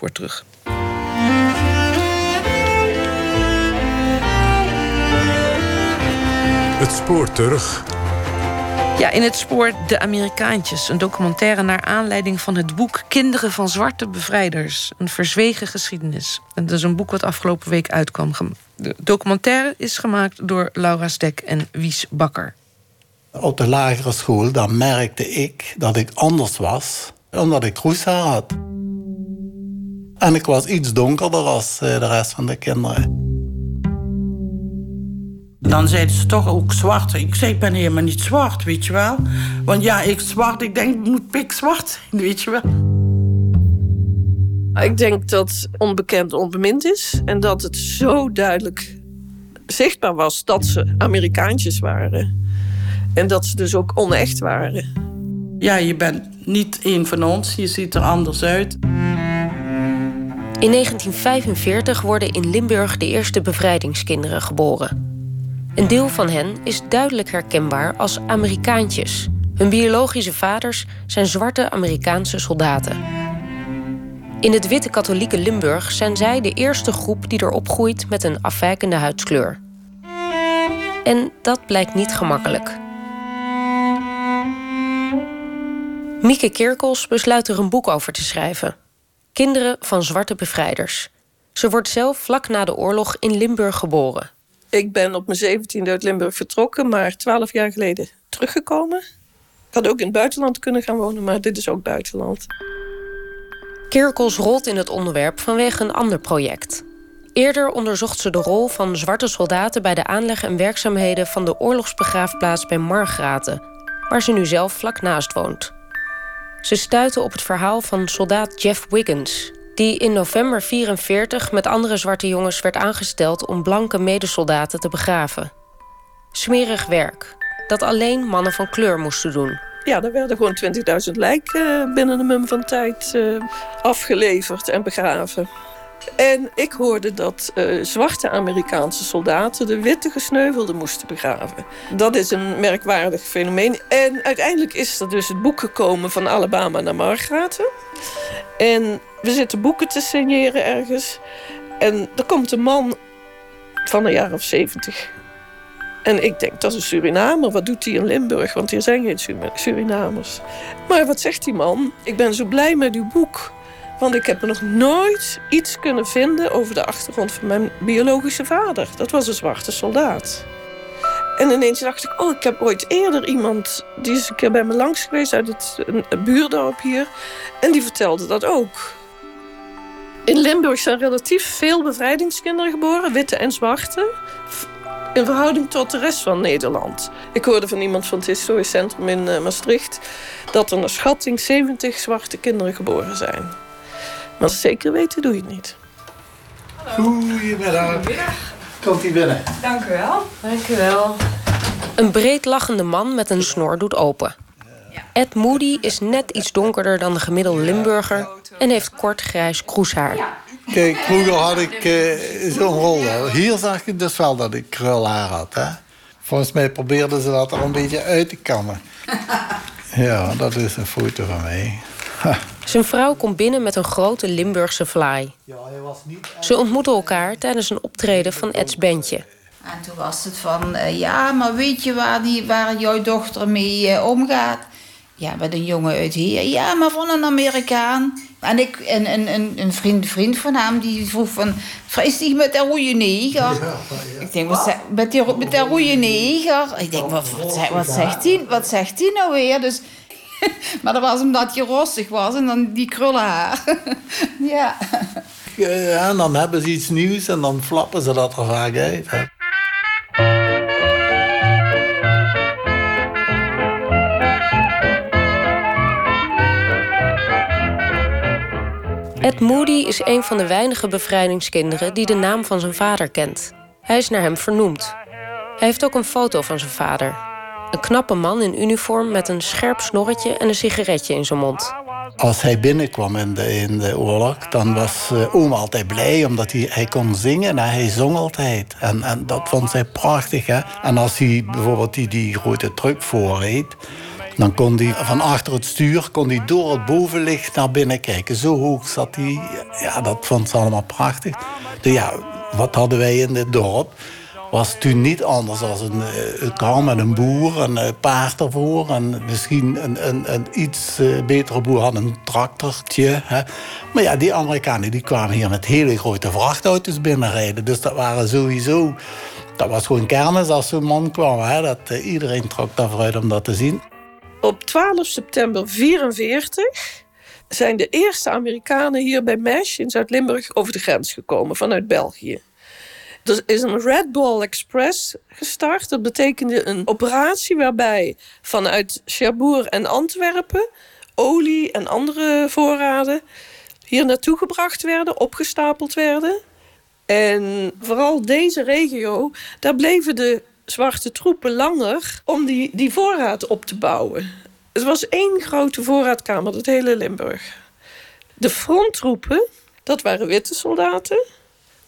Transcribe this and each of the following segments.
spoor terug. Het spoor terug. Ja, in het spoor De Amerikaantjes. Een documentaire naar aanleiding van het boek Kinderen van Zwarte Bevrijders. Een verzwegen geschiedenis. En dat is een boek wat afgelopen week uitkwam. De documentaire is gemaakt door Laura Stek en Wies Bakker. Op de lagere school dan merkte ik dat ik anders was. Omdat ik roeshaar had. En ik was iets donkerder als eh, de rest van de kinderen. Dan zeiden ze toch ook zwart. Ik zei, ik ben helemaal niet zwart, weet je wel. Want ja, ik zwart, ik denk, moet pik zwart zijn, weet je wel. Ik denk dat onbekend onbemind is. En dat het zo duidelijk zichtbaar was dat ze Amerikaantjes waren. En dat ze dus ook onecht waren. Ja, je bent niet een van ons. Je ziet er anders uit. In 1945 worden in Limburg de eerste bevrijdingskinderen geboren. Een deel van hen is duidelijk herkenbaar als Amerikaantjes. Hun biologische vaders zijn zwarte Amerikaanse soldaten. In het witte katholieke Limburg zijn zij de eerste groep die er opgroeit met een afwijkende huidskleur. En dat blijkt niet gemakkelijk. Mieke Kerkels besluit er een boek over te schrijven. Kinderen van zwarte bevrijders. Ze wordt zelf vlak na de oorlog in Limburg geboren. Ik ben op mijn zeventiende uit Limburg vertrokken, maar twaalf jaar geleden teruggekomen. Ik had ook in het buitenland kunnen gaan wonen, maar dit is ook buitenland. Kerkels rolt in het onderwerp vanwege een ander project. Eerder onderzocht ze de rol van zwarte soldaten bij de aanleg en werkzaamheden van de oorlogsbegraafplaats bij Margraten, waar ze nu zelf vlak naast woont. Ze stuitte op het verhaal van soldaat Jeff Wiggins, die in november 44 met andere zwarte jongens werd aangesteld om blanke medesoldaten te begraven. Smerig werk, dat alleen mannen van kleur moesten doen. Ja, er werden gewoon 20.000 lijken eh, binnen een mum van tijd uh, afgeleverd en begraven. En ik hoorde dat uh, zwarte Amerikaanse soldaten de witte gesneuvelden moesten begraven. Dat is een merkwaardig fenomeen. En uiteindelijk is er dus het boek gekomen van Alabama naar Margraten. En we zitten boeken te signeren ergens. En er komt een man van een jaar of zeventig. En ik denk, dat is een Surinamer. Wat doet hij in Limburg? Want hier zijn geen Surinamers. Maar wat zegt die man? Ik ben zo blij met uw boek. Want ik heb nog nooit iets kunnen vinden over de achtergrond van mijn biologische vader. Dat was een zwarte soldaat. En ineens dacht ik, oh, ik heb ooit eerder iemand... die is een keer bij me langs geweest uit het een buurdorp hier. En die vertelde dat ook. In Limburg zijn relatief veel bevrijdingskinderen geboren, witte en zwarte. In verhouding tot de rest van Nederland. Ik hoorde van iemand van het historisch centrum in eh, Maastricht dat er naar schatting 70 zwarte kinderen geboren zijn. Maar zeker weten doe je het niet. Goedemiddag. Komt u binnen. Dank u wel. Dank u wel. Een breed lachende man met een snor doet open. Ed Moody is net iets donkerder dan de gemiddelde Limburger en heeft kort grijs kroeshaar. Kijk, vroeger had ik uh, zo'n rol. Hier zag je dus wel dat ik krulhaar had. Hè? Volgens mij probeerden ze dat er een beetje uit te kammen. Ja, dat is een foto van mij. Zijn vrouw komt binnen met een grote Limburgse fly. Ze ontmoeten elkaar tijdens een optreden van Ed's bandje. En toen was het van, uh, ja, maar weet je waar, die, waar jouw dochter mee uh, omgaat? Ja, met een jongen uit hier. Ja, maar van een Amerikaan. En ik, en, een, een, een vriend, vriend van hem, die vroeg van... Is die met dat rode neger? Ja, ja. Ik denk, wat, met, die, met dat rode neger? Ik denk, wat, wat, wat, zegt hij, wat zegt hij nou weer? Dus, maar dat was omdat je rossig was en dan die krullen haar. ja. ja. En dan hebben ze iets nieuws en dan flappen ze dat er vaak uit. Hè. Ed Moody is een van de weinige bevrijdingskinderen die de naam van zijn vader kent. Hij is naar hem vernoemd. Hij heeft ook een foto van zijn vader. Een knappe man in uniform met een scherp snorretje en een sigaretje in zijn mond. Als hij binnenkwam in de, in de oorlog, dan was uh, oom altijd blij omdat hij, hij kon zingen. En hij zong altijd. En, en dat vond zij prachtig. Hè? En als hij bijvoorbeeld die, die grote truck voorreed, Dan kon hij van achter het stuur kon hij door het bovenlicht naar binnen kijken. Zo hoog zat hij. Ja, dat vond ze allemaal prachtig. Dus ja, wat hadden wij in dit dorp? Was toen niet anders dan een, eh, een kar met een boer, een eh, paard ervoor. En misschien een, een, een iets eh, betere boer had een tractortje. Hè. Maar ja, die Amerikanen die kwamen hier met hele grote vrachtauto's binnenrijden. Dus dat waren sowieso... Dat was gewoon kermis als zo'n man kwam. Hè. Dat, iedereen trok daarvoor uit om dat te zien. Op 12 september 1944 zijn de eerste Amerikanen hier bij Mesh in Zuid-Limburg over de grens gekomen vanuit België. Er is een Red Ball Express gestart. Dat betekende een operatie waarbij vanuit Cherbourg en Antwerpen olie en andere voorraden hier naartoe gebracht werden, opgestapeld werden. En vooral deze regio, daar bleven de zwarte troepen langer om die, die voorraad op te bouwen. Het was één grote voorraadkamer, dat hele Limburg. De fronttroepen, dat waren witte soldaten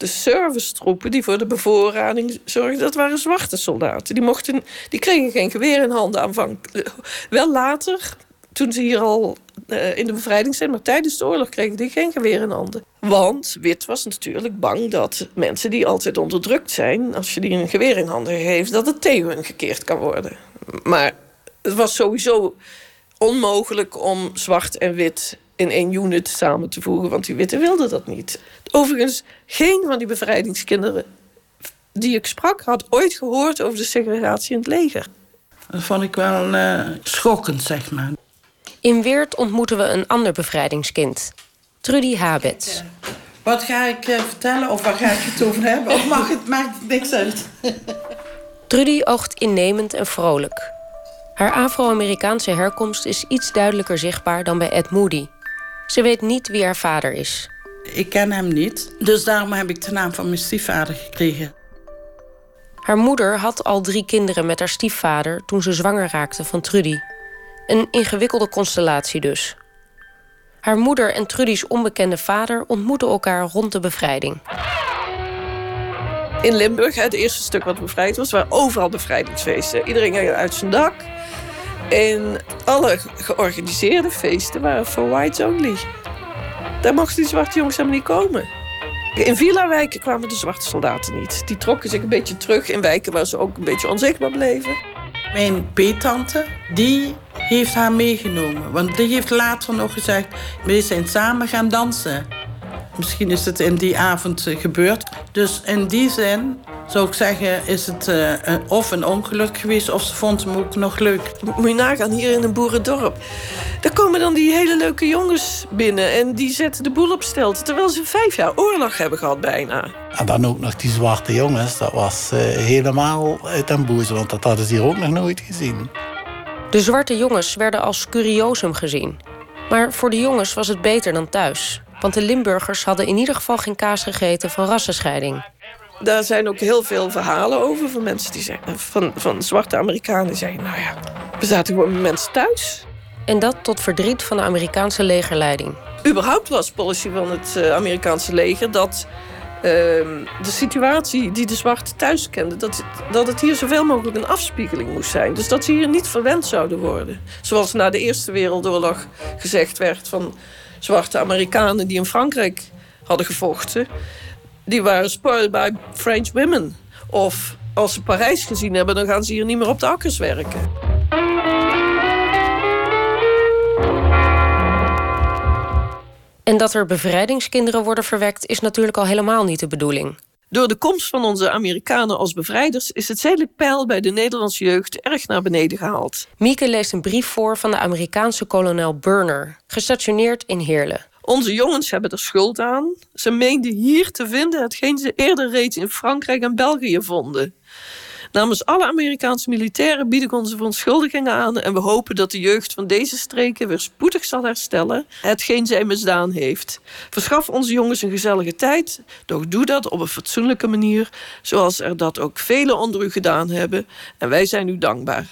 de servicetroepen die voor de bevoorrading zorgden, dat waren zwarte soldaten. Die, mochten, die kregen geen geweer in handen aanvankelijk. Wel later, toen ze hier al uh, in de bevrijding zijn, maar tijdens de oorlog kregen die geen geweer in handen. Want wit was natuurlijk bang dat mensen die altijd onderdrukt zijn, als je die een geweer in handen geeft, dat het tegen hun gekeerd kan worden. Maar het was sowieso onmogelijk om zwart en wit in één unit samen te voegen, want die witte wilden dat niet. Overigens, geen van die bevrijdingskinderen die ik sprak, had ooit gehoord over de segregatie in het leger. Dat vond ik wel uh, schokkend, zeg maar. In Weert ontmoeten we een ander bevrijdingskind, Trudy Habets. Wat ga ik uh, vertellen of waar ga ik het over hebben? Of mag het, maakt niks uit. Trudy oogt innemend en vrolijk. Haar Afro-Amerikaanse herkomst is iets duidelijker zichtbaar dan bij Ed Moody. Ze weet niet wie haar vader is. Ik ken hem niet, dus daarom heb ik de naam van mijn stiefvader gekregen. Haar moeder had al drie kinderen met haar stiefvader toen ze zwanger raakte van Trudy. Een ingewikkelde constellatie dus. Haar moeder en Trudy's onbekende vader ontmoeten elkaar rond de bevrijding. In Limburg, het eerste stuk wat bevrijd was, waren overal bevrijdingsfeesten. Iedereen ging uit zijn dak. En alle georganiseerde feesten waren voor whites only. Daar mochten die zwarte jongens helemaal niet komen. In villa-wijken kwamen de zwarte soldaten niet. Die trokken zich een beetje terug in wijken waar ze ook een beetje onzichtbaar bleven. Mijn peetante, die heeft haar meegenomen. Want die heeft later nog gezegd... we zijn samen gaan dansen. Misschien is het in die avond eh, gebeurd. Dus in die zin zou ik zeggen, is het uh, of een ongeluk geweest... of ze vond hem ook nog leuk. Moet je nagaan, hier in een boerendorp. Daar komen dan die hele leuke jongens binnen... en die zetten de boel op stelte... terwijl ze vijf jaar oorlog hebben gehad bijna. En dan ook nog die zwarte jongens. Dat was uh, helemaal uit den want dat hadden ze hier ook nog nooit gezien. De zwarte jongens werden als curiosum gezien. Maar voor de jongens was het beter dan thuis. Want de Limburgers hadden in ieder geval geen kaas gegeten van rassenscheiding. Daar zijn ook heel veel verhalen over van mensen die zeggen, van, van zwarte Amerikanen die zeggen, nou ja, we zaten gewoon met mensen thuis. En dat tot verdriet van de Amerikaanse legerleiding. Überhaupt was policy van het uh, Amerikaanse leger dat uh, de situatie die de zwarte thuis kenden, dat, dat het hier zoveel mogelijk een afspiegeling moest zijn. Dus dat ze hier niet verwend zouden worden. Zoals na de Eerste Wereldoorlog gezegd werd van zwarte Amerikanen die in Frankrijk hadden gevochten, die waren spoiled by French women. Of als ze Parijs gezien hebben, dan gaan ze hier niet meer op de akkers werken. En dat er bevrijdingskinderen worden verwekt, is natuurlijk al helemaal niet de bedoeling. Door de komst van onze Amerikanen als bevrijders is het zedelijk peil bij de Nederlandse jeugd erg naar beneden gehaald. Mieke leest een brief voor van de Amerikaanse kolonel Burner, gestationeerd in Heerlen. Onze jongens hebben er schuld aan. Ze meenden hier te vinden hetgeen ze eerder reeds in Frankrijk en België vonden. Namens alle Amerikaanse militairen bied ik onze verontschuldigingen aan en we hopen dat de jeugd van deze streken weer spoedig zal herstellen hetgeen zij misdaan heeft. Verschaf onze jongens een gezellige tijd, doch doe dat op een fatsoenlijke manier, zoals er dat ook velen onder u gedaan hebben en wij zijn u dankbaar.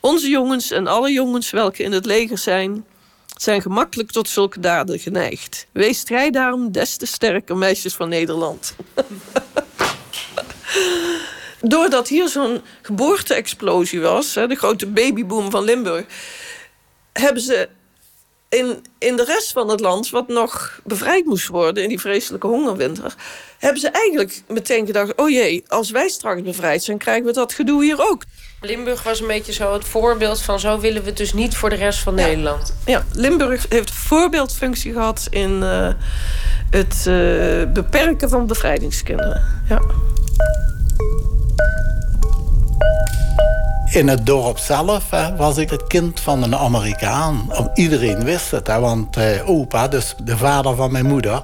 Onze jongens en alle jongens welke in het leger zijn, zijn gemakkelijk tot zulke daden geneigd. Wees strijd daarom des te sterker, meisjes van Nederland. Doordat hier zo'n geboorte-explosie was, de grote babyboom van Limburg, hebben ze in, in de rest van het land, wat nog bevrijd moest worden in die vreselijke hongerwinter, hebben ze eigenlijk meteen gedacht: oh jee, als wij straks bevrijd zijn, krijgen we dat gedoe hier ook. Limburg was een beetje zo het voorbeeld van zo willen we het dus niet voor de rest van Nederland. Ja, Limburg heeft voorbeeldfunctie gehad in uh, het uh, beperken van bevrijdingskinderen. Ja. In het dorp zelf was ik het kind van een Amerikaan. Iedereen wist het, want uh, opa, dus de vader van mijn moeder...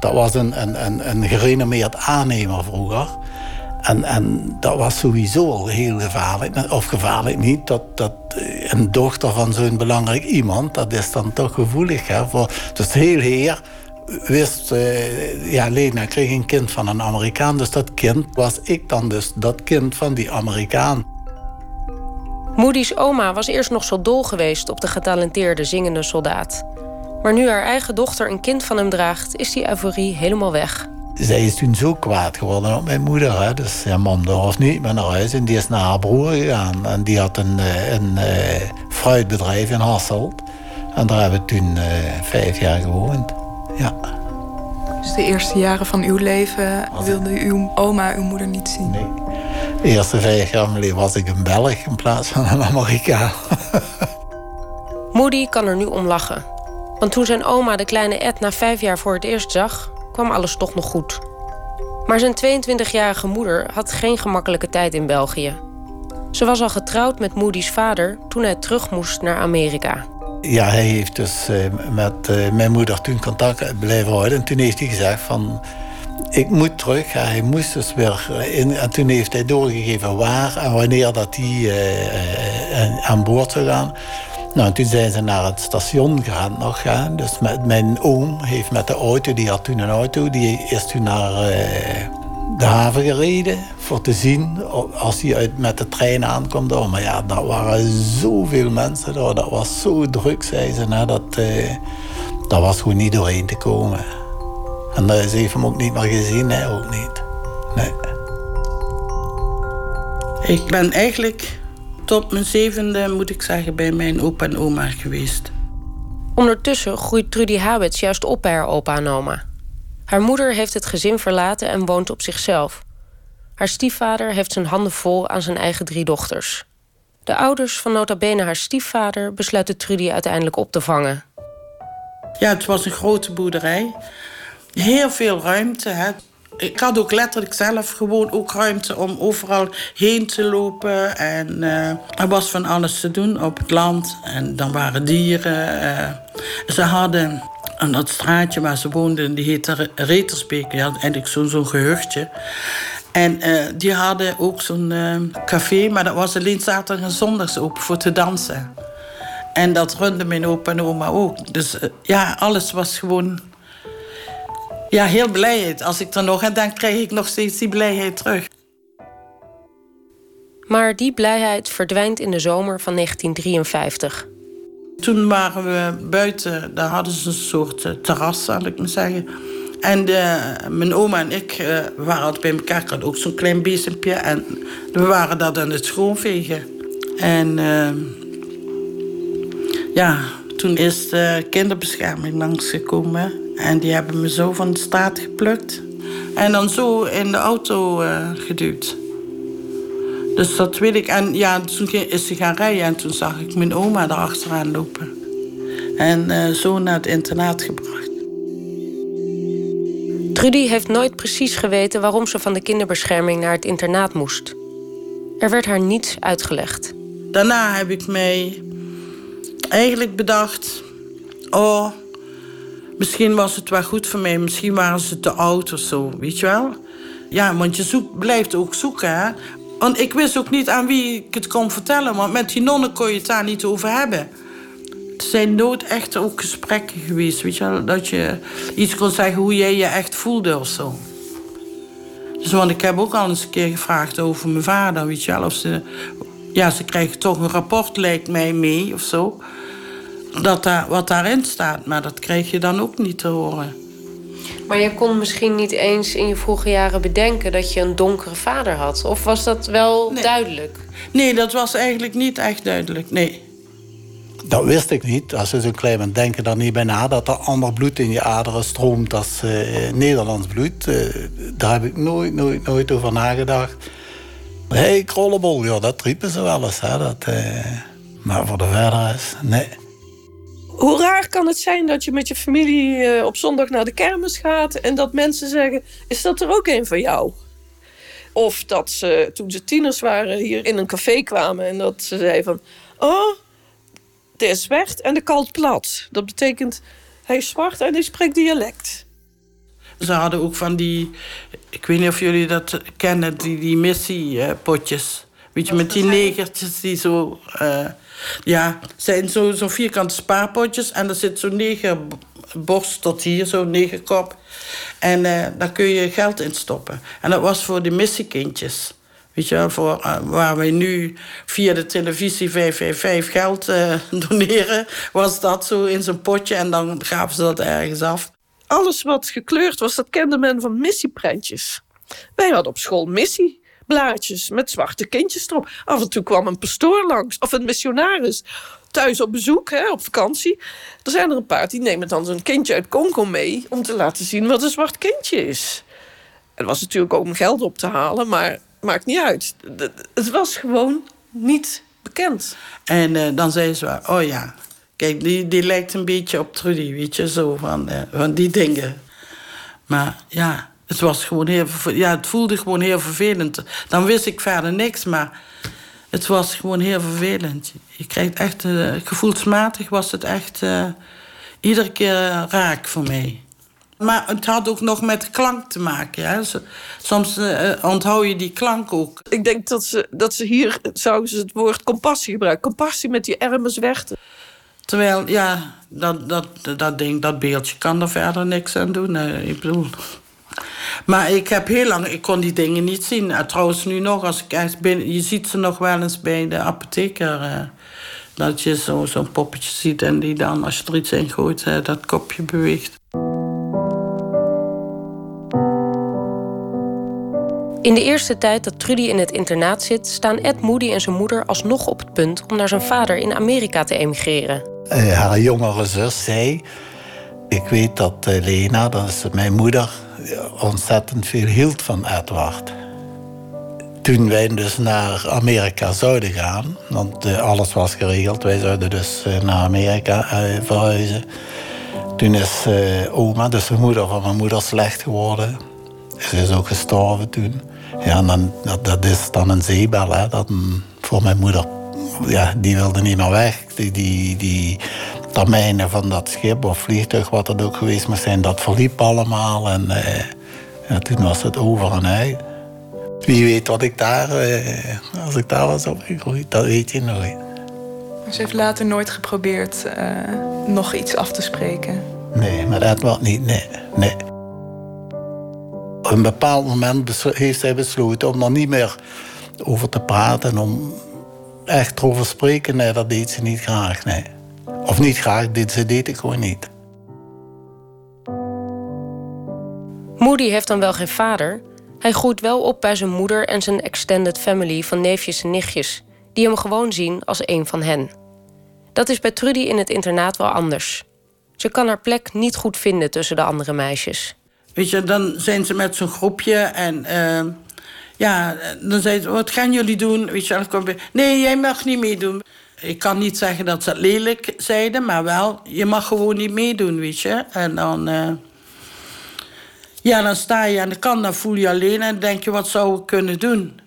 dat was een, een, een, een gerenommeerd aannemer vroeger. En, en dat was sowieso heel gevaarlijk. Of gevaarlijk niet, dat, dat een dochter van zo'n belangrijk iemand... dat is dan toch gevoelig. Hè, voor, dus heel heer wist... Uh, ja, Lena kreeg een kind van een Amerikaan. Dus dat kind was ik dan dus, dat kind van die Amerikaan. Moody's oma was eerst nog zo dol geweest op de getalenteerde zingende soldaat. Maar nu haar eigen dochter een kind van hem draagt, is die euforie helemaal weg. Zij is toen zo kwaad geworden op mijn moeder. Hè. Dus ja, mam durft niet meer naar huis. En die is naar haar broer gegaan. En die had een, eh, een, een eh, fruitbedrijf in Hasselt. En daar hebben we toen uh, vijf jaar gewoond. Ja. Dus de eerste jaren van uw leven wilde uw oma uw moeder niet zien? Nee. De eerste vijf jaar was ik een Belg in plaats van een Amerikaan. Moody kan er nu om lachen. Want toen zijn oma de kleine Ed na vijf jaar voor het eerst zag, kwam alles toch nog goed. Maar zijn 22-jarige moeder had geen gemakkelijke tijd in België. Ze was al getrouwd met Moody's vader toen hij terug moest naar Amerika. Ja, hij heeft dus uh, met uh, mijn moeder toen contact blijven houden. En toen heeft hij gezegd van ik moet terug. Hij moest dus weer in. En toen heeft hij doorgegeven waar en wanneer dat hij uh, aan boord zou gaan. Nou, toen zijn ze naar het station gegaan nog. Hè. Dus met, mijn oom heeft met de auto, die had toen een auto, die is toen naar de haven gereden voor te zien als hij uit met de trein aankomt. Maar ja, dat waren zoveel mensen daar. Dat was zo druk, zei ze. Hè, dat, uh, dat was gewoon niet doorheen te komen. En ze heeft hem ook niet meer gezien, nee, ook niet. Nee. Ik ben eigenlijk tot mijn zevende, moet ik zeggen, bij mijn opa en oma geweest. Ondertussen groeit Trudy Habets juist op bij haar opa en oma. Haar moeder heeft het gezin verlaten en woont op zichzelf. Haar stiefvader heeft zijn handen vol aan zijn eigen drie dochters. De ouders van nota bene haar stiefvader besluiten Trudy uiteindelijk op te vangen. Ja, het was een grote boerderij. Heel veel ruimte. Ik had ook letterlijk zelf gewoon ook ruimte om overal heen te lopen. En uh, er was van alles te doen op het land. En dan waren dieren. Uh, ze hadden aan dat straatje waar ze woonden, die heette Retersbeek. Die had eigenlijk zo'n zo'n gehuchtje. En uh, die hadden ook zo'n café, maar dat was alleen zaterdag en zondags open voor te dansen. En dat runde mijn opa en oma ook. Dus ja, alles was gewoon ja, heel blijheid. Als ik er nog aan denk, krijg ik nog steeds die blijheid terug. Maar die blijheid verdwijnt in de zomer van 1953. Toen waren we buiten, daar hadden ze een soort uh, terras, zal ik maar zeggen. En de, mijn oma en ik uh, waren altijd bij elkaar. Ik had ook zo'n klein bezempje. En we waren dat aan het schoonvegen. En ja, toen is de kinderbescherming langsgekomen. En die hebben me zo van de straat geplukt. En dan zo in de auto geduwd. Dus dat weet ik. En ja, toen is ze gaan rijden en toen zag ik mijn oma erachteraan lopen. En uh, zo naar het internaat gebracht. Trudy heeft nooit precies geweten waarom ze van de kinderbescherming naar het internaat moest. Er werd haar niets uitgelegd. Daarna heb ik mij eigenlijk bedacht: oh, misschien was het wel goed voor mij. Misschien waren ze te oud of zo, weet je wel. Ja, want je zoekt, blijft ook zoeken, hè. Want ik wist ook niet aan wie ik het kon vertellen. Want met die nonnen kon je het daar niet over hebben. Er zijn nooit echt ook gesprekken geweest, weet je. Dat je iets kon zeggen hoe jij je echt voelde of zo. Dus want ik heb ook al eens een keer gevraagd over mijn vader, weet je wel. Of ze, ja, ze krijgen toch een rapport, lijkt mij, mee of zo dat daar, wat daarin staat. Maar dat kreeg je dan ook niet te horen. Maar je kon misschien niet eens in je vroege jaren bedenken dat je een donkere vader had. Of was dat wel duidelijk? Nee, dat was eigenlijk niet echt duidelijk. Nee. Dat wist ik niet. Als je zo'n klein bent, denk je er niet bij na dat er ander bloed in je aderen stroomt als uh, Nederlands bloed. Uh, daar heb ik nooit, nooit, nooit over nagedacht. Hé, hey, krollenbol, ja, dat riepen ze wel eens. Hè, dat, uh, maar voor de verder is, nee. Hoe raar kan het zijn dat je met je familie op zondag naar de kermis gaat en dat mensen zeggen: Is dat er ook een van jou? Of dat ze toen ze tieners waren hier in een café kwamen en dat ze zeiden van... Oh, het is zwart en de kalt plat. Dat betekent hij is zwart en hij spreekt dialect. Ze hadden ook van die, ik weet niet of jullie dat kennen, die, die missiepotjes. Weet je, met die negertjes die zo... Uh, ja, zijn zo, zo vierkante spaarpotjes en er zit zo'n negerborst tot hier, zo'n negerkop. En uh, daar kun je geld in stoppen. En dat was voor de missiekindjes. Weet je wel, voor, uh, waar wij nu via de televisie 555 geld uh, doneren, was dat zo in zijn potje en dan gaven ze dat ergens af. Alles wat gekleurd was, dat kende men van missieprentjes. Wij hadden op school missieblaadjes met zwarte kindjes erop. Af en toe kwam een pastoor langs of een missionaris thuis op bezoek, hè, op vakantie. Er zijn er een paar die nemen dan zo'n kindje uit Congo mee... om te laten zien wat een zwart kindje is. Het was natuurlijk ook om geld op te halen, maar maakt niet uit. Het was gewoon niet bekend. En uh, dan zeiden ze, oh ja, kijk, die, die lijkt een beetje op Trudy, weet je, zo van, uh, van die dingen. Maar ja, het was gewoon heel, ja, het voelde gewoon heel vervelend. Dan wist ik verder niks, maar het was gewoon heel vervelend. Je krijgt echt, uh, gevoelsmatig was het echt uh, iedere keer raak voor mij. Maar het had ook nog met klank te maken. Hè? Soms uh, onthoud je die klank ook. Ik denk dat ze, dat ze hier zouden ze het woord compassie gebruiken. Compassie met die ermen zwerten. Terwijl, ja, dat, dat, dat, ding, dat beeldje kan er verder niks aan doen. ik bedoel... Maar ik heb heel lang, ik kon die dingen niet zien. En trouwens, nu nog, als ik echt binnen, je ziet ze nog wel eens bij de apotheker. Eh, dat je zo'n zo poppetje ziet en die dan, als je er iets in gooit, eh, dat kopje beweegt. In de eerste tijd dat Trudy in het internaat zit, staan Ed Moody en zijn moeder alsnog op het punt om naar zijn vader in Amerika te emigreren. Uh, haar jongere zus zei: Ik weet dat Lena, dat is mijn moeder, ontzettend veel hield van Edward. Toen wij dus naar Amerika zouden gaan, want uh, alles was geregeld, wij zouden dus uh, naar Amerika uh, verhuizen. Toen is oma, dus de moeder van mijn moeder, slecht geworden. Ze is ook gestorven toen. Ja, dan, dat, is dan een zeebel, hè, dat, voor mijn moeder. Ja, die wilde niet meer weg. Die, die termijnen van dat schip of vliegtuig, wat het ook geweest moest zijn, dat verliep allemaal. En uh, ja, toen was het over en uit. Wie weet wat ik daar, uh, als ik daar was opgegroeid, dat weet je nooit. Ze heeft later nooit geprobeerd uh, nog iets af te spreken? Nee, maar dat was niet, nee. nee. Op een bepaald moment heeft zij besloten om er niet meer over te praten. Om echt erover te spreken, nee, dat deed ze niet graag, nee. Of niet graag, dit, ze deed ik gewoon niet. Moody heeft dan wel geen vader. Hij groeit wel op bij zijn moeder en zijn extended family van neefjes en nichtjes, die hem gewoon zien als een van hen. Dat is bij Trudy in het internaat wel anders. Ze kan haar plek niet goed vinden tussen de andere meisjes. Weet je, dan zijn ze met zo'n groepje en uh, ja, dan zeggen ze: Wat gaan jullie doen? Weet je, nee, jij mag niet meedoen. Ik kan niet zeggen dat ze het lelijk zeiden, maar wel, je mag gewoon niet meedoen, weet je. En dan, uh, ja, dan sta je aan de kant, dan voel je alleen en denk je, wat zou ik kunnen doen?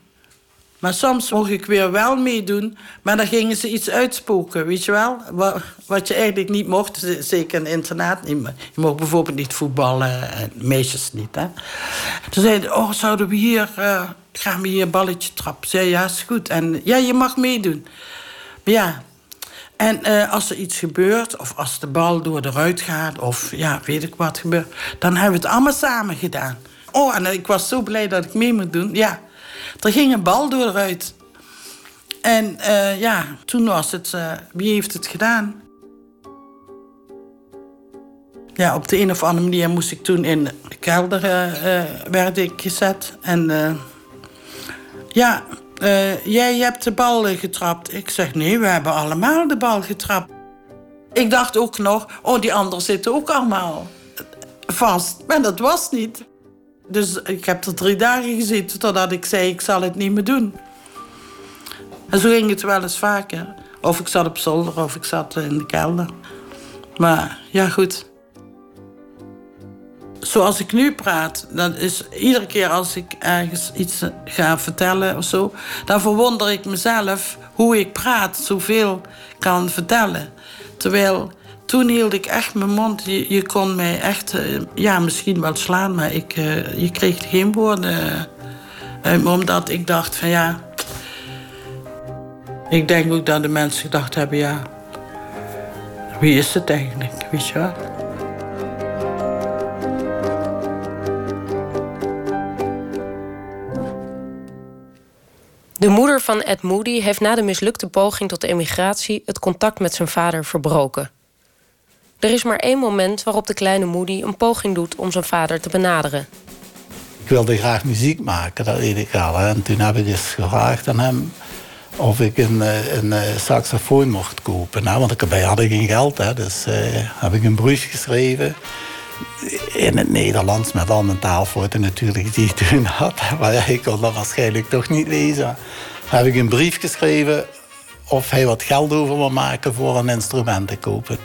Maar soms mocht ik weer wel meedoen, maar dan gingen ze iets uitspoken, weet je wel? Wat, wat je eigenlijk niet mocht, zeker in internaat Je mocht bijvoorbeeld niet voetballen, meisjes niet, hè. Toen zeiden oh, zouden we hier, uh, gaan we hier een balletje trappen? Zei ja, is goed. En ja, je mag meedoen. Ja. En uh, als er iets gebeurt, of als de bal door de ruit gaat, of ja, weet ik wat gebeurt, dan hebben we het allemaal samen gedaan. Oh, en ik was zo blij dat ik mee moet doen. Ja, er ging een bal door de ruit. En uh, ja, toen was het, uh, wie heeft het gedaan? Ja, op de een of andere manier moest ik toen in de kelder werd ik gezet. En ja, uh, jij hebt de bal getrapt. Ik zeg, nee, we hebben allemaal de bal getrapt. Ik dacht ook nog, oh, die anderen zitten ook allemaal vast. Maar dat was niet. Dus ik heb er drie dagen gezeten totdat ik zei, ik zal het niet meer doen. En zo ging het wel eens vaker. Of ik zat op zolder of ik zat in de kelder. Maar ja, goed. Zoals ik nu praat, dat is iedere keer als ik ergens iets ga vertellen of zo, dan verwonder ik mezelf hoe ik praat, zoveel kan vertellen. Terwijl toen hield ik echt mijn mond. Je, kon mij echt, eh, ja, misschien wel slaan, maar ik, uh, je kreeg geen woorden. Omdat ik dacht van ja. Ik denk ook dat de mensen gedacht hebben, ja. Wie is het eigenlijk, weet je? De moeder van Ed Moody heeft na de mislukte poging tot emigratie het contact met zijn vader verbroken. Er is maar één moment waarop de kleine Moody een poging doet om zijn vader te benaderen. Ik wilde graag muziek maken, dat weet al. En toen heb ik eens gevraagd aan hem of ik een, eh, een, eh, saxofoon mocht kopen. Nou, want ik had geen geld, hè, dus uh, heb ik een brief geschreven. In het Nederlands, met al mijn taalfouten natuurlijk die ik toen had. Maar ja, ik kon dat waarschijnlijk toch niet lezen. Heb ik een brief geschreven of hij wat geld over wil maken voor een instrument te kopen.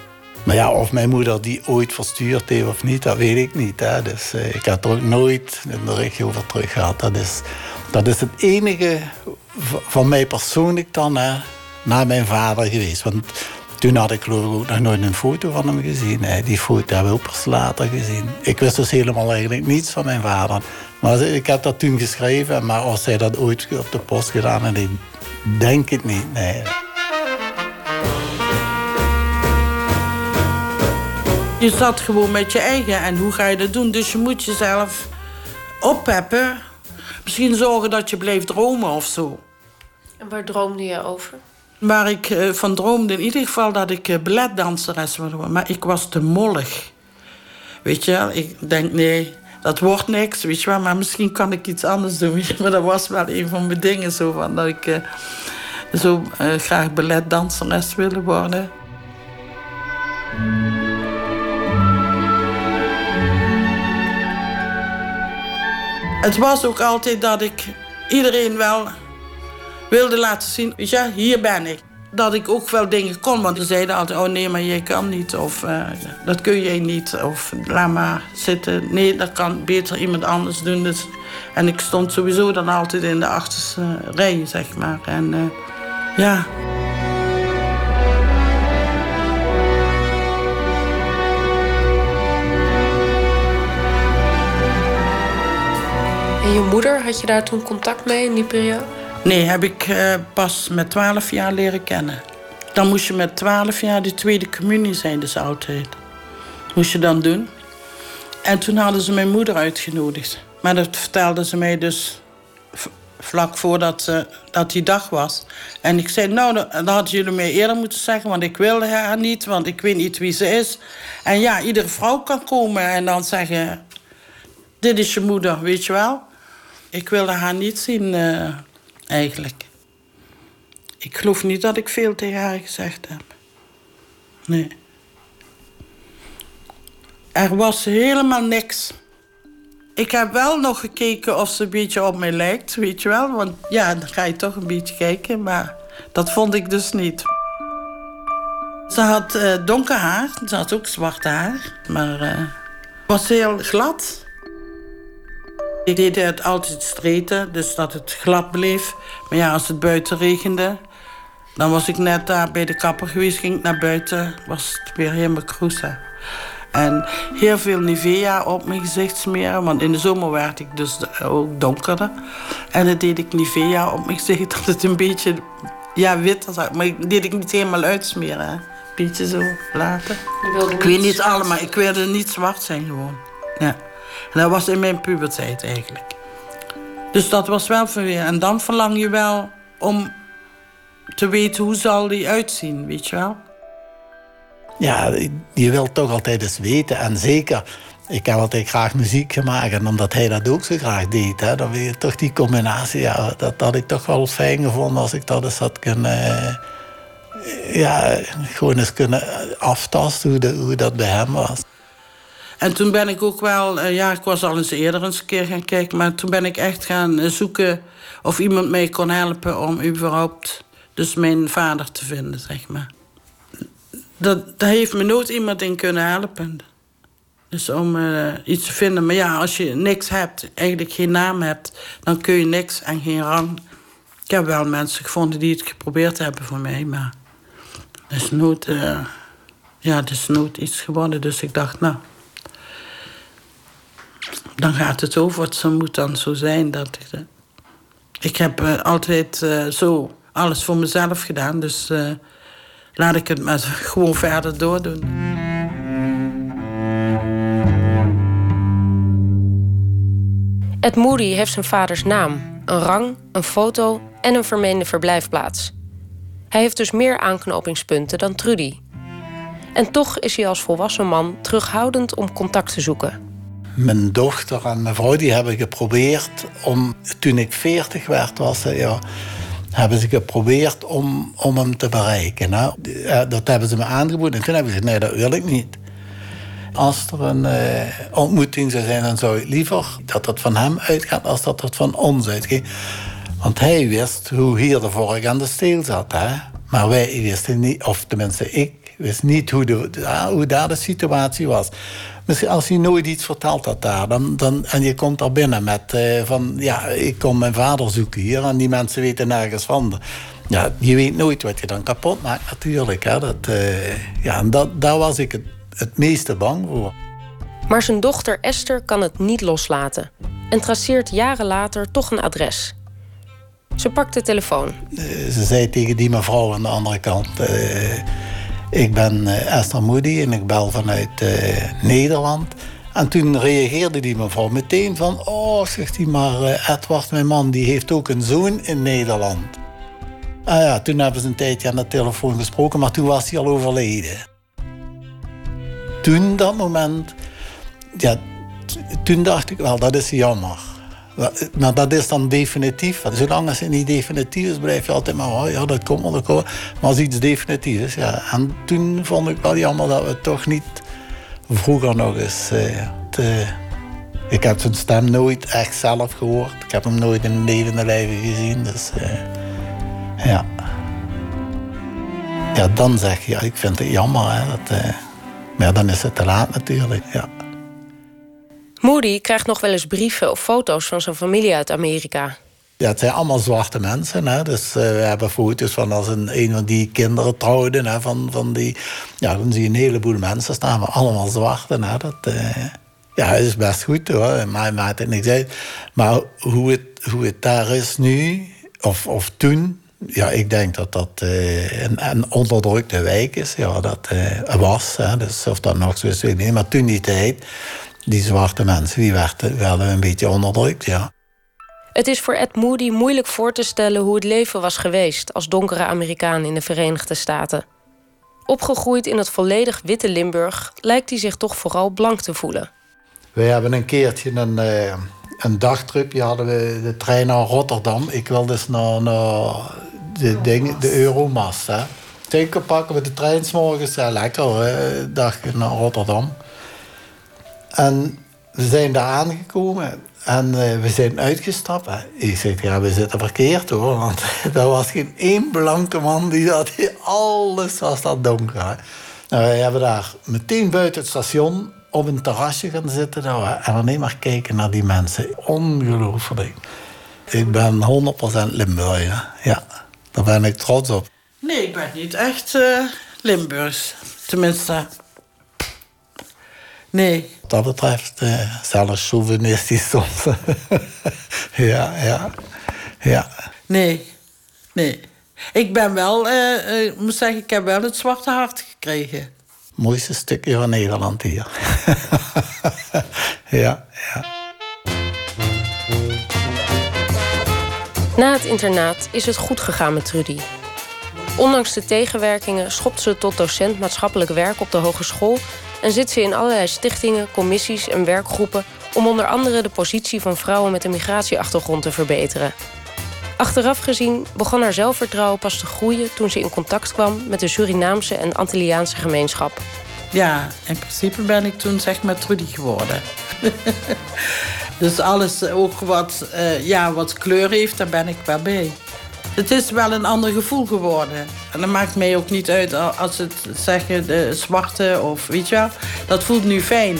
Maar ja, of mijn moeder die ooit verstuurd heeft of niet, dat weet ik niet. Dus uh, ik heb er ook nooit een berichtje over terug gehad. Dat is, dat is het enige van mij persoonlijk dan naar mijn vader geweest. Want toen had ik geloof ik ook nog nooit een foto van hem gezien. Hè. Die foto hebben we pas later gezien. Ik wist dus helemaal eigenlijk niets van mijn vader. Maar ik heb dat toen geschreven, maar als hij dat ooit op de post gedaan heeft, denk ik niet. Nee. Je zat gewoon met je eigen en hoe ga je dat doen? Dus je moet jezelf oppeppen. Misschien zorgen dat je blijft dromen of zo. En waar droomde je over? Waar ik uh, van droomde in ieder geval dat ik uh, balletdanseres wilde worden. Maar ik was te mollig. Weet je, ik denk nee, dat wordt niks. Weet je wel, maar misschien kan ik iets anders doen. Maar dat was wel een van mijn dingen zo van dat ik uh, zo graag balletdanseres wilde worden. Het was ook altijd dat ik iedereen wel wilde laten zien, je, hier ben ik. Dat ik ook wel dingen kon, want ze zeiden altijd, oh nee, maar jij kan niet. Of uh, dat kun jij niet. Of laat maar zitten. Nee, dat kan beter iemand anders doen. Dus, en ik stond sowieso dan altijd in de achterste rij, zeg maar. En uh, ja... En je moeder, had je daar toen contact mee in die periode? Nee, heb ik uh, pas met 12 jaar leren kennen. Dan moest je met 12 jaar de tweede communie zijn, dus altijd. Moest je dan doen. En toen hadden ze mijn moeder uitgenodigd. Maar dat vertelde ze mij dus vlak voordat uh, dat die dag was. En ik zei, nou, dat hadden jullie mij eerder moeten zeggen... want ik wilde haar niet, want ik weet niet wie ze is. En ja, iedere vrouw kan komen en dan zeggen... dit is je moeder, weet je wel. Ik wilde haar niet zien, uh, eigenlijk. Ik geloof niet dat ik veel tegen haar gezegd heb. Nee. Er was helemaal niks. Ik heb wel nog gekeken of ze een beetje op mij lijkt, weet je wel. Want ja, dan ga je toch een beetje kijken, maar dat vond ik dus niet. Ze had uh, donker haar, ze had ook zwart haar, maar uh, was heel glad. Ik deed het altijd streten, dus dat het glad bleef. Maar ja, als het buiten regende, dan was ik net daar bij de kapper geweest, ging ik naar buiten, was het weer helemaal kroesa. En heel veel Nivea op mijn gezicht smeren, want in de zomer werd ik dus ook donkerder. En dan deed ik Nivea op mijn gezicht, dat het een beetje ja, wit was. Maar dat deed ik niet helemaal uitsmeren. Een beetje zo laten. Ik weet niet allemaal, ik wilde niet zwart zijn gewoon. Ja. En dat was in mijn puberteit eigenlijk. Dus dat was wel verweer. En dan verlang je wel om te weten hoe zal die uitzien, weet je wel? Ja, je wilt toch altijd eens weten. En zeker, ik heb altijd graag muziek gemaakt. En omdat hij dat ook zo graag deed, hè, dan weet je toch die combinatie. Ja, dat had ik toch wel fijn gevonden als ik dat eens had kunnen, ja, gewoon eens kunnen aftasten hoe, hoe dat bij hem was. En toen ben ik ook wel, eh, ja, ik was al eens eerder eens een keer gaan kijken, maar toen ben ik echt gaan eh, zoeken of iemand mij kon helpen om überhaupt dus mijn vader te vinden, zeg maar. Dat, daar heeft me nooit iemand in kunnen helpen. Dus om uh, iets te vinden. Maar ja, als je niks hebt, eigenlijk geen naam hebt, dan kun je niks en geen rang. Ik heb wel mensen gevonden die het geprobeerd hebben voor mij, maar er is nooit, ja, er is nooit iets geworden. Dus ik dacht, nou, dan gaat het over. Het moet dan zo zijn dat ik. Uh, ik heb uh, altijd zo alles voor mezelf gedaan, dus laat ik het maar gewoon verder doordoen. Ed Moody heeft zijn vaders naam, een rang, een foto en een vermeende verblijfplaats. Hij heeft dus meer aanknopingspunten dan Trudy. En toch is hij als volwassen man terughoudend om contact te zoeken. Mijn dochter en mijn vrouw die hebben geprobeerd om, toen ik 40 werd, was ja, hebben ze geprobeerd om, om hem te bereiken. Hè. Dat hebben ze me aangeboden. En toen hebben ze gezegd, nee, dat wil ik niet. Als er een uh, ontmoeting zou zijn, dan zou ik liever dat het van hem uitgaat als dat het van ons uitgaat. Want hij wist hoe hier de vork aan de steel zat. Hè? Maar wij wisten niet, of tenminste ik, wist niet hoe, de, hoe daar de situatie was. Misschien als hij nooit iets vertelt had daar, dan, dan, en je komt daar binnen met uh, van, ja, ik kom mijn vader zoeken hier en die mensen weten nergens van. Ja, je weet nooit wat je dan kapot maakt natuurlijk. Hè? Dat, uh, ja, en dat, daar was ik het het meeste bang voor. Maar zijn dochter Esther kan het niet loslaten en traceert jaren later toch een adres. Ze pakt de telefoon. Uh, ze zei tegen die mevrouw aan de andere kant: Ik ben uh, Esther Moody en ik bel vanuit Nederland. En toen reageerde die mevrouw meteen van... Oh, zegt hij, maar Edward, mijn man, die heeft ook een zoon in Nederland. Ah ja, toen hebben ze een tijdje aan de telefoon gesproken, maar toen was hij al overleden toen dat moment, ja, toen dacht ik wel, dat is jammer. Maar dat is dan definitief. Zolang het niet definitief is, blijf je altijd maar, oh, ja, dat komt wel, Maar als iets definitief is, ja. En toen vond ik wel jammer dat we toch niet vroeger nog eens eh. Ik heb zijn stem nooit echt zelf gehoord. Ik heb hem nooit in levende lijven gezien, dus uh, ja. Ja, dan zeg je, ja, ik vind het jammer, dat... Uh, maar dan is het te laat natuurlijk, ja. Moody krijgt nog wel eens brieven of foto's van zijn familie uit Amerika. Ja, het zijn allemaal zwarte mensen. Hè? Dus uh, we hebben foto's van als een, een van die kinderen trouwden. Hè? Van, van die, ja, dan zie je een heleboel mensen staan, maar allemaal zwarte. Hè? Dat uh, ja, is best goed hoor. Maar maakt het niks uit. Maar hoe het, hoe het daar is nu, of, of toen, ja, ik denk dat dat uh, een, een, onderdrukte wijk is. Ja, dat was. Hè. Dus of dat nog zo is, weet ik niet. Maar toen die tijd, die zwarte mensen, die werden, werden een beetje onderdrukt, ja. Het is voor Ed Moody moeilijk voor te stellen hoe het leven was geweest als donkere Amerikaan in de Verenigde Staten. Opgegroeid in het volledig witte Limburg lijkt hij zich toch vooral blank te voelen. We hebben een keertje een, uh, een dagtripje hadden we de trein naar Rotterdam. Ik wilde dus naar, naar de, ding, de Euromast. Hè. Zeker pakken we de trein s morgens. Ja, lekker, hè, dag naar Rotterdam. En we zijn daar aangekomen. En uh, we zijn uitgestapt. Ik zeg, ja, we zitten verkeerd hoor. Want er was geen één blanke man die dat... Alles was dat donker. Hè. Nou, wij hebben daar meteen buiten het station op een terrasje gaan zitten. Nou, en alleen maar kijken naar die mensen. Ongelooflijk. Ik ben 100% Limburger, ja. Daar ben ik trots op. Nee, ik ben niet echt uh, Limburgs. Tenminste. Nee. Wat dat betreft, uh, zelfs chauvinistisch soms. ja, ja, ja. Nee, nee. Ik ben wel, uh, uh, moet zeggen, ik heb wel het zwarte hart gekregen. Mooiste stukje van Nederland hier. ja, ja. Na het internaat is het goed gegaan met Trudy. Ondanks de tegenwerkingen schopt ze tot docent maatschappelijk werk op de hogeschool en zit ze in allerlei stichtingen, commissies en werkgroepen om onder andere de positie van vrouwen met een migratieachtergrond te verbeteren. Achteraf gezien begon haar zelfvertrouwen pas te groeien toen ze in contact kwam met de Surinaamse en Antilliaanse gemeenschap. Ja, in principe ben ik toen zeg maar Trudy geworden. dus alles ook wat, uh, ja, wat kleur heeft, daar ben ik wel bij. Het is wel een ander gevoel geworden. En dat maakt mij ook niet uit als het zeggen de zwarte of weet je wel. Dat voelt nu fijn.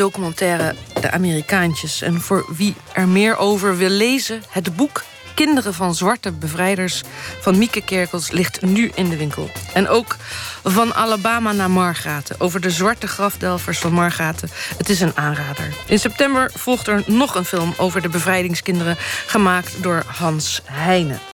Documentaire De Amerikaantjes. En voor wie er meer over wil lezen, het boek Kinderen van Zwarte Bevrijders van Mieke Kerkels ligt nu in de winkel. En ook van Alabama naar Margaten, over de zwarte grafdelvers van Margaten. Het is een aanrader. In september volgt er nog een film over de bevrijdingskinderen, gemaakt door Hans Heijnen.